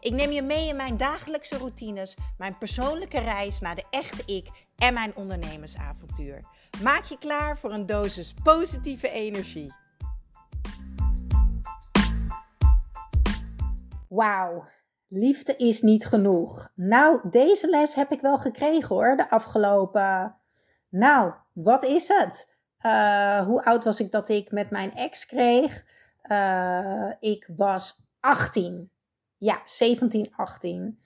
Ik neem je mee in mijn dagelijkse routines, mijn persoonlijke reis naar de echte ik en mijn ondernemersavontuur. Maak je klaar voor een dosis positieve energie. Wauw, liefde is niet genoeg. Nou, deze les heb ik wel gekregen hoor, de afgelopen. Nou, wat is het? Uh, hoe oud was ik dat ik met mijn ex kreeg? Uh, ik was 18. Ja, 17, 18.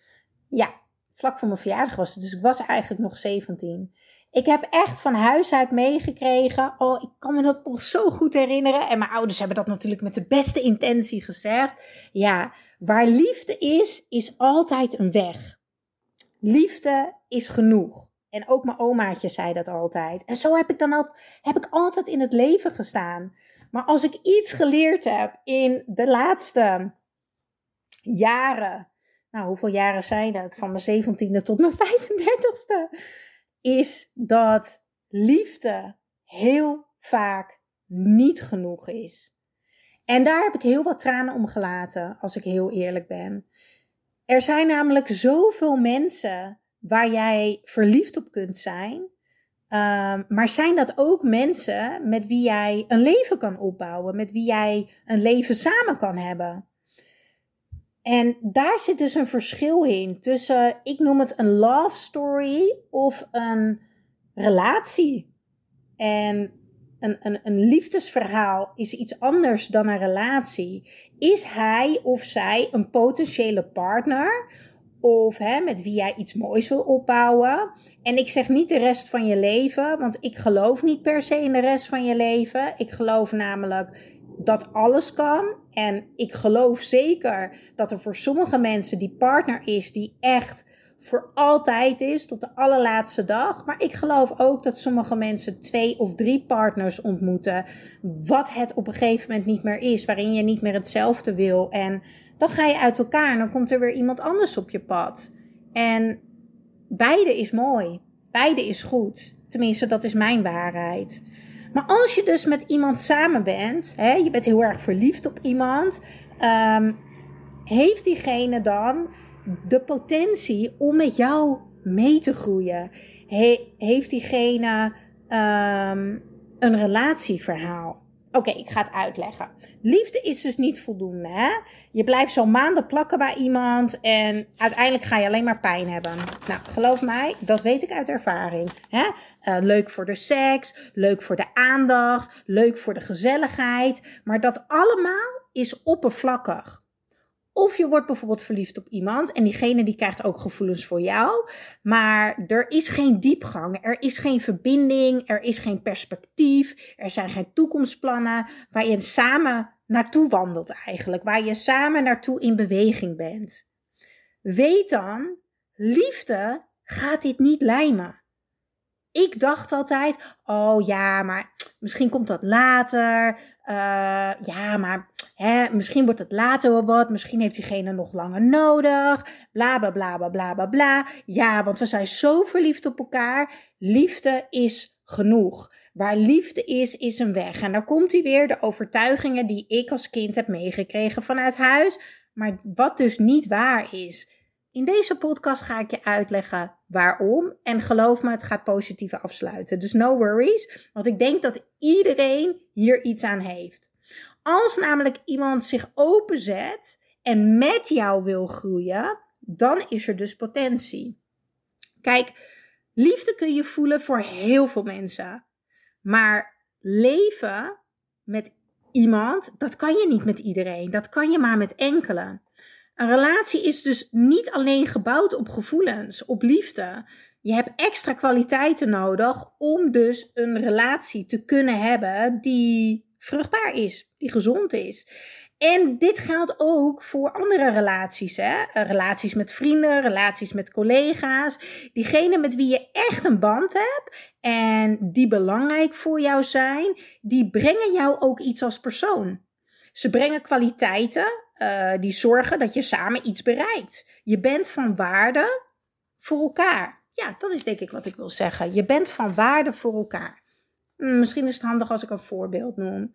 Ja, vlak voor mijn verjaardag was het. Dus ik was eigenlijk nog 17. Ik heb echt van huis uit meegekregen. Oh, ik kan me dat nog zo goed herinneren. En mijn ouders hebben dat natuurlijk met de beste intentie gezegd. Ja, waar liefde is, is altijd een weg. Liefde is genoeg. En ook mijn omaatje zei dat altijd. En zo heb ik dan altijd, heb ik altijd in het leven gestaan. Maar als ik iets geleerd heb in de laatste jaren, nou hoeveel jaren zijn dat? Van mijn 17e tot mijn 35e, is dat liefde heel vaak niet genoeg is. En daar heb ik heel wat tranen om gelaten, als ik heel eerlijk ben. Er zijn namelijk zoveel mensen waar jij verliefd op kunt zijn. Um, maar zijn dat ook mensen met wie jij een leven kan opbouwen, met wie jij een leven samen kan hebben? En daar zit dus een verschil in tussen, ik noem het een love story of een relatie. En een, een, een liefdesverhaal is iets anders dan een relatie. Is hij of zij een potentiële partner? Of hè, met wie jij iets moois wil opbouwen. En ik zeg niet de rest van je leven, want ik geloof niet per se in de rest van je leven. Ik geloof namelijk dat alles kan. En ik geloof zeker dat er voor sommige mensen die partner is die echt voor altijd is, tot de allerlaatste dag. Maar ik geloof ook dat sommige mensen twee of drie partners ontmoeten, wat het op een gegeven moment niet meer is, waarin je niet meer hetzelfde wil. En dan ga je uit elkaar en dan komt er weer iemand anders op je pad. En beide is mooi, beide is goed. Tenminste, dat is mijn waarheid. Maar als je dus met iemand samen bent, hè, je bent heel erg verliefd op iemand, um, heeft diegene dan de potentie om met jou mee te groeien? He, heeft diegene um, een relatieverhaal? Oké, ik ga het uitleggen. Liefde is dus niet voldoende. Hè? Je blijft zo maanden plakken bij iemand en uiteindelijk ga je alleen maar pijn hebben. Nou, geloof mij, dat weet ik uit ervaring. Hè? Uh, leuk voor de seks, leuk voor de aandacht, leuk voor de gezelligheid. Maar dat allemaal is oppervlakkig. Of je wordt bijvoorbeeld verliefd op iemand en diegene die krijgt ook gevoelens voor jou. Maar er is geen diepgang, er is geen verbinding, er is geen perspectief, er zijn geen toekomstplannen waar je samen naartoe wandelt eigenlijk. Waar je samen naartoe in beweging bent. Weet dan, liefde gaat dit niet lijmen. Ik dacht altijd, oh ja, maar misschien komt dat later. Uh, ja, maar Misschien wordt het later wel wat, misschien heeft diegene nog langer nodig. Bla bla bla bla bla bla bla. Ja, want we zijn zo verliefd op elkaar. Liefde is genoeg. Waar liefde is, is een weg. En daar komt hij weer, de overtuigingen die ik als kind heb meegekregen vanuit huis. Maar wat dus niet waar is. In deze podcast ga ik je uitleggen waarom. En geloof me, het gaat positief afsluiten. Dus no worries. Want ik denk dat iedereen hier iets aan heeft. Als namelijk iemand zich openzet en met jou wil groeien, dan is er dus potentie. Kijk, liefde kun je voelen voor heel veel mensen. Maar leven met iemand, dat kan je niet met iedereen. Dat kan je maar met enkele. Een relatie is dus niet alleen gebouwd op gevoelens, op liefde. Je hebt extra kwaliteiten nodig om dus een relatie te kunnen hebben die vruchtbaar is, die gezond is. En dit geldt ook voor andere relaties. Hè? Eh, relaties met vrienden, relaties met collega's. Diegene met wie je echt een band hebt en die belangrijk voor jou zijn, die brengen jou ook iets als persoon. Ze brengen kwaliteiten uh, die zorgen dat je samen iets bereikt. Je bent van waarde voor elkaar. Ja, dat is denk ik wat ik wil zeggen. Je bent van waarde voor elkaar. Hmm, misschien is het handig als ik een voorbeeld noem.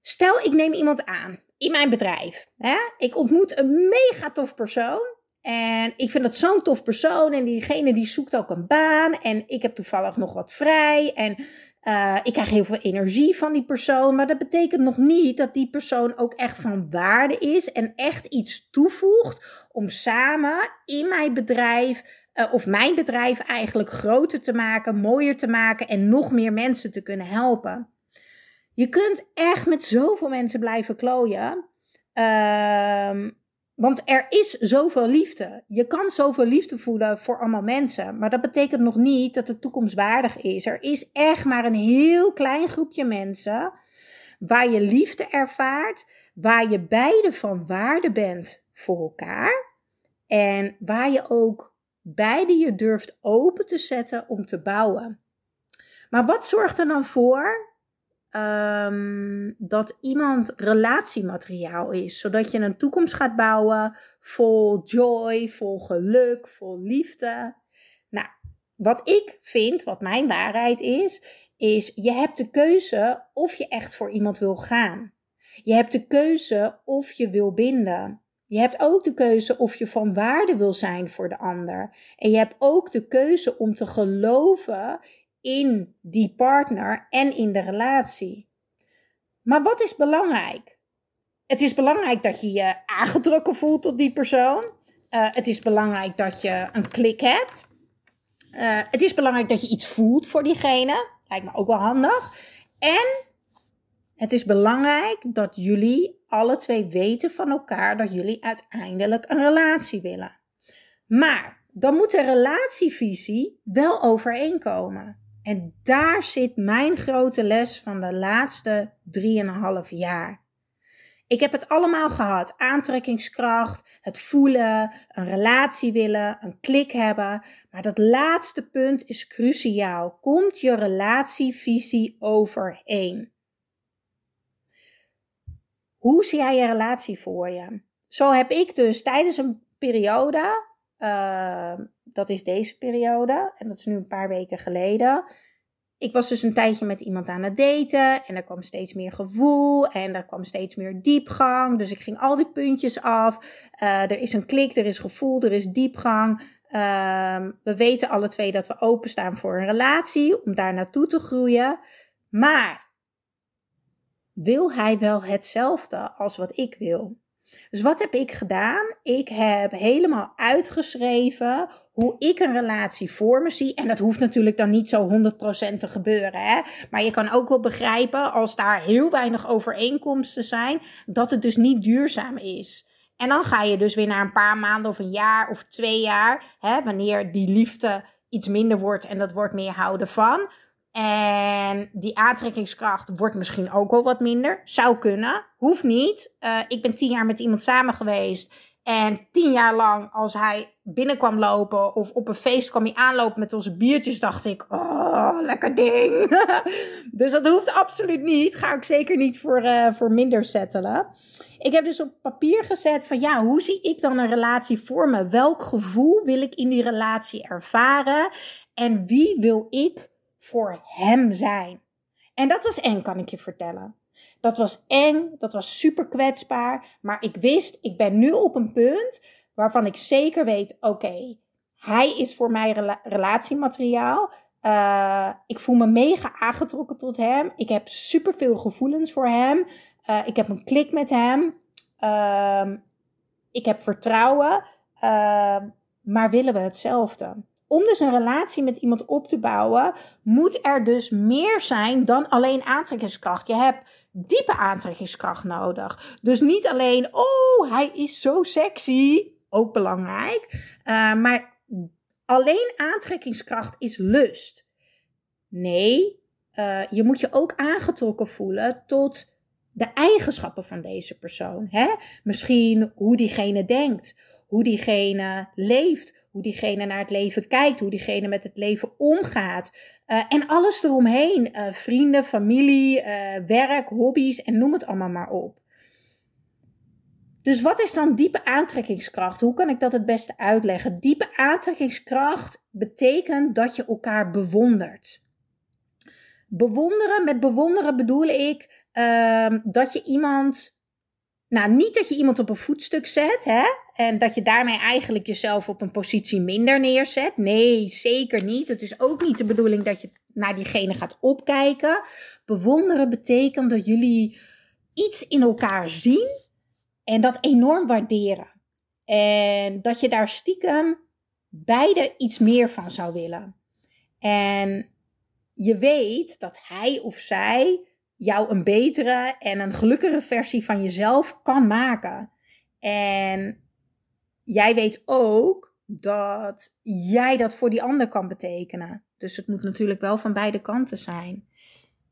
Stel, ik neem iemand aan in mijn bedrijf. Hè? Ik ontmoet een mega tof persoon. En ik vind dat zo'n tof persoon. En diegene die zoekt ook een baan. En ik heb toevallig nog wat vrij. En uh, ik krijg heel veel energie van die persoon. Maar dat betekent nog niet dat die persoon ook echt van waarde is. En echt iets toevoegt om samen in mijn bedrijf. Uh, of mijn bedrijf eigenlijk groter te maken, mooier te maken en nog meer mensen te kunnen helpen. Je kunt echt met zoveel mensen blijven klooien. Uh, want er is zoveel liefde. Je kan zoveel liefde voelen voor allemaal mensen. Maar dat betekent nog niet dat het toekomstwaardig is. Er is echt maar een heel klein groepje mensen waar je liefde ervaart. Waar je beide van waarde bent voor elkaar. En waar je ook beide je durft open te zetten om te bouwen. Maar wat zorgt er dan voor um, dat iemand relatiemateriaal is. Zodat je een toekomst gaat bouwen vol joy, vol geluk, vol liefde. Nou, wat ik vind, wat mijn waarheid is, is je hebt de keuze of je echt voor iemand wil gaan. Je hebt de keuze of je wil binden. Je hebt ook de keuze of je van waarde wil zijn voor de ander. En je hebt ook de keuze om te geloven in die partner en in de relatie. Maar wat is belangrijk? Het is belangrijk dat je je aangetrokken voelt tot die persoon. Uh, het is belangrijk dat je een klik hebt. Uh, het is belangrijk dat je iets voelt voor diegene. Lijkt me ook wel handig. En het is belangrijk dat jullie alle twee weten van elkaar dat jullie uiteindelijk een relatie willen. Maar dan moet de relatievisie wel overeenkomen. En daar zit mijn grote les van de laatste 3,5 jaar. Ik heb het allemaal gehad: aantrekkingskracht, het voelen, een relatie willen, een klik hebben. Maar dat laatste punt is cruciaal. Komt je relatievisie overeen? Hoe zie jij je relatie voor je? Zo heb ik dus tijdens een periode uh, dat is deze periode. En dat is nu een paar weken geleden. Ik was dus een tijdje met iemand aan het daten. En er kwam steeds meer gevoel. En er kwam steeds meer diepgang. Dus ik ging al die puntjes af. Uh, er is een klik, er is gevoel, er is diepgang. Uh, we weten alle twee dat we openstaan voor een relatie. Om daar naartoe te groeien. Maar wil hij wel hetzelfde als wat ik wil? Dus wat heb ik gedaan? Ik heb helemaal uitgeschreven hoe ik een relatie voor me zie. En dat hoeft natuurlijk dan niet zo 100% te gebeuren. Hè? Maar je kan ook wel begrijpen, als daar heel weinig overeenkomsten zijn, dat het dus niet duurzaam is. En dan ga je dus weer naar een paar maanden of een jaar of twee jaar, hè, wanneer die liefde iets minder wordt en dat wordt meer houden van. En die aantrekkingskracht wordt misschien ook wel wat minder. Zou kunnen, hoeft niet. Uh, ik ben tien jaar met iemand samen geweest. En tien jaar lang, als hij binnenkwam lopen of op een feest kwam hij aanlopen met onze biertjes, dacht ik: Oh, lekker ding. dus dat hoeft absoluut niet. Ga ik zeker niet voor, uh, voor minder settelen. Ik heb dus op papier gezet van ja, hoe zie ik dan een relatie voor me? Welk gevoel wil ik in die relatie ervaren? En wie wil ik voor hem zijn. En dat was eng, kan ik je vertellen. Dat was eng, dat was super kwetsbaar. Maar ik wist, ik ben nu op een punt waarvan ik zeker weet: oké, hij is voor mij relatiemateriaal. Uh, ik voel me mega aangetrokken tot hem. Ik heb super veel gevoelens voor hem. Uh, ik heb een klik met hem. Uh, ik heb vertrouwen. Ehm, maar willen we hetzelfde? Om dus een relatie met iemand op te bouwen, moet er dus meer zijn dan alleen aantrekkingskracht. Je hebt diepe aantrekkingskracht nodig. Dus niet alleen, oh, hij is zo sexy, ook belangrijk. Uh, maar alleen aantrekkingskracht is lust. Nee, uh, je moet je ook aangetrokken voelen tot de eigenschappen van deze persoon. Hè? Misschien hoe diegene denkt, hoe diegene leeft, hoe diegene naar het leven kijkt, hoe diegene met het leven omgaat. Uh, en alles eromheen. Uh, vrienden, familie, werk, hobby's en noem het allemaal maar op. Dus wat is dan diepe aantrekkingskracht? Hoe kan ik dat het beste uitleggen? Diepe aantrekkingskracht betekent dat je elkaar bewondert. Bewonderen, met bewonderen bedoel ik uh, dat je iemand. Nou, niet dat je iemand op een voetstuk zet, hè? En dat je daarmee eigenlijk jezelf op een positie minder neerzet. Nee, zeker niet. Het is ook niet de bedoeling dat je naar diegene gaat opkijken. Bewonderen betekent dat jullie iets in elkaar zien en dat enorm waarderen. En dat je daar stiekem beide iets meer van zou willen. En je weet dat hij of zij jou een betere en een gelukkige versie van jezelf kan maken. En jij weet ook dat jij dat voor die ander kan betekenen. Dus het moet natuurlijk wel van beide kanten zijn.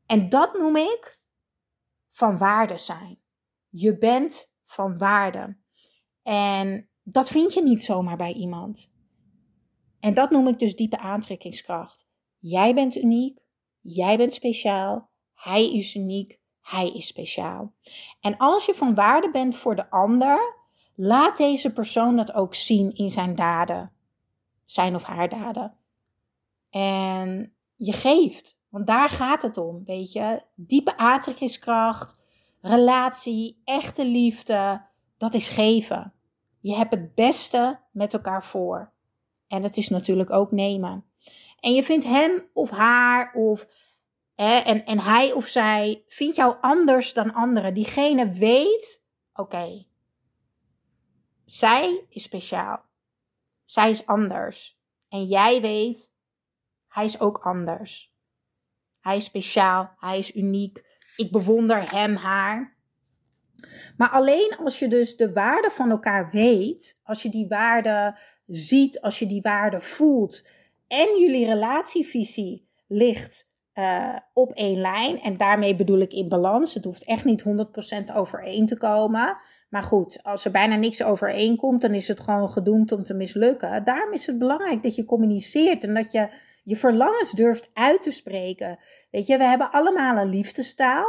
En dat noem ik van waarde zijn. Je bent van waarde. En dat vind je niet zomaar bij iemand. En dat noem ik dus diepe aantrekkingskracht. Jij bent uniek, jij bent speciaal, hij is uniek, hij is speciaal. En als je van waarde bent voor de ander, laat deze persoon dat ook zien in zijn daden, zijn of haar daden. En je geeft, want daar gaat het om, weet je. Diepe aantrekkingskracht, relatie, echte liefde, dat is geven. Je hebt het beste met elkaar voor. En het is natuurlijk ook nemen. En je vindt hem of haar of en, en hij of zij vindt jou anders dan anderen. Diegene weet, oké, zij is speciaal. Zij is anders. En jij weet, hij is ook anders. Hij is speciaal, hij is uniek ik bewonder hem, haar. Maar alleen als je dus de waarde van elkaar weet, als je die waarde ziet, als je die waarde voelt en jullie relatievisie ligt uh, op één lijn, en daarmee bedoel ik in balans, het hoeft echt niet 100% overeen te komen. Maar goed, als er bijna niks overeenkomt, dan is het gewoon gedoemd om te mislukken. Daarom is het belangrijk dat je communiceert en dat je je verlangens durft uit te spreken. Weet je, we hebben allemaal een liefdestaal.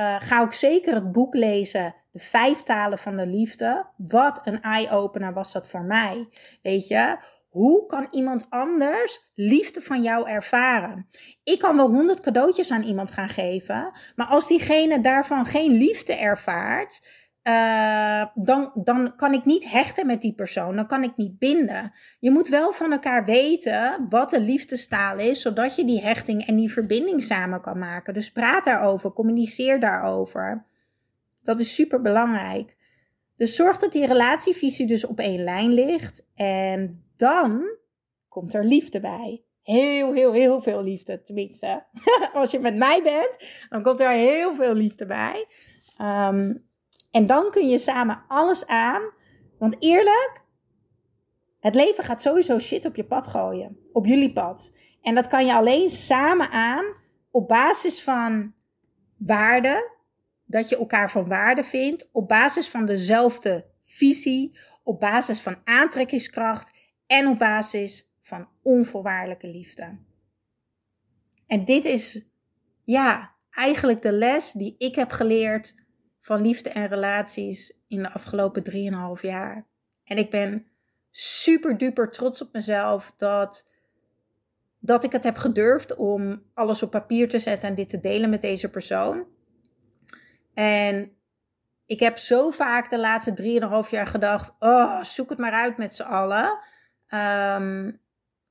Uh, ga ook zeker het boek lezen, De Vijf Talen van de Liefde. Wat een eye-opener was dat voor mij. Weet je, hoe kan iemand anders liefde van jou ervaren? Ik kan wel honderd cadeautjes aan iemand gaan geven, maar als diegene daarvan geen liefde ervaart, uh, dan, dan kan ik niet hechten met die persoon. Dan kan ik niet binden. Je moet wel van elkaar weten wat de liefdestaal is, zodat je die hechting en die verbinding samen kan maken. Dus praat daarover, communiceer daarover. Dat is super belangrijk. Dus zorg dat die relatievisie dus op één lijn ligt. En dan komt er liefde bij. Heel, heel, heel veel liefde. Tenminste, als je met mij bent, dan komt er heel veel liefde bij. Um, en dan kun je samen alles aan. Want eerlijk, het leven gaat sowieso shit op je pad gooien. Op jullie pad. En dat kan je alleen samen aan op basis van waarde. Dat je elkaar van waarde vindt. Op basis van dezelfde visie. Op basis van aantrekkingskracht. En op basis van onvoorwaardelijke liefde. En dit is, ja, eigenlijk de les die ik heb geleerd van liefde en relaties in de afgelopen 3,5 jaar. En ik ben super duper trots op mezelf dat, dat ik het heb gedurfd om alles op papier te zetten en dit te delen met deze persoon. En ik heb zo vaak de laatste 3,5 jaar gedacht: oh, zoek het maar uit met z'n allen. Ehm,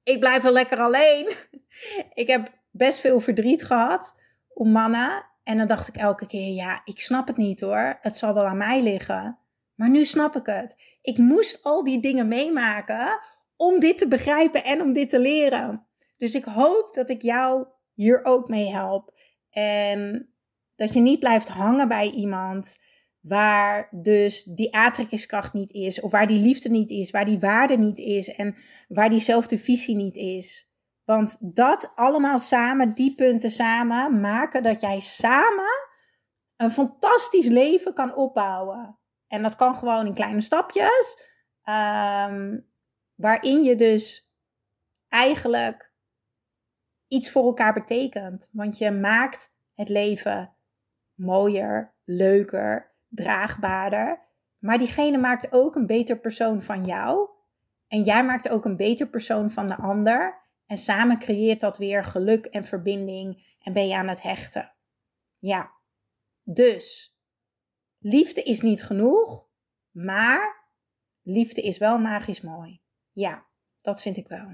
ik blijf wel lekker alleen. ik heb best veel verdriet gehad om mannen. En dan dacht ik elke keer, ja, ik snap het niet hoor. Het zal wel aan mij liggen. Maar nu snap ik het. Ik moest al die dingen meemaken om dit te begrijpen en om dit te leren. Dus ik hoop dat ik jou hier ook mee help. En dat je niet blijft hangen bij iemand waar dus die aantrekkingskracht niet is, of waar die liefde niet is, waar die waarde niet is en waar diezelfde visie niet is. Want dat allemaal samen, die punten samen, maken dat jij samen een fantastisch leven kan opbouwen. En dat kan gewoon in kleine stapjes, ehm, waarin je dus eigenlijk iets voor elkaar betekent. Want je maakt het leven mooier, leuker, draagbaarder. Maar diegene maakt ook een beter persoon van jou. En jij maakt ook een beter persoon van de ander. En samen creëert dat weer geluk en verbinding en ben je aan het hechten. Ja, dus liefde is niet genoeg, maar liefde is wel magisch mooi. Ja, dat vind ik wel.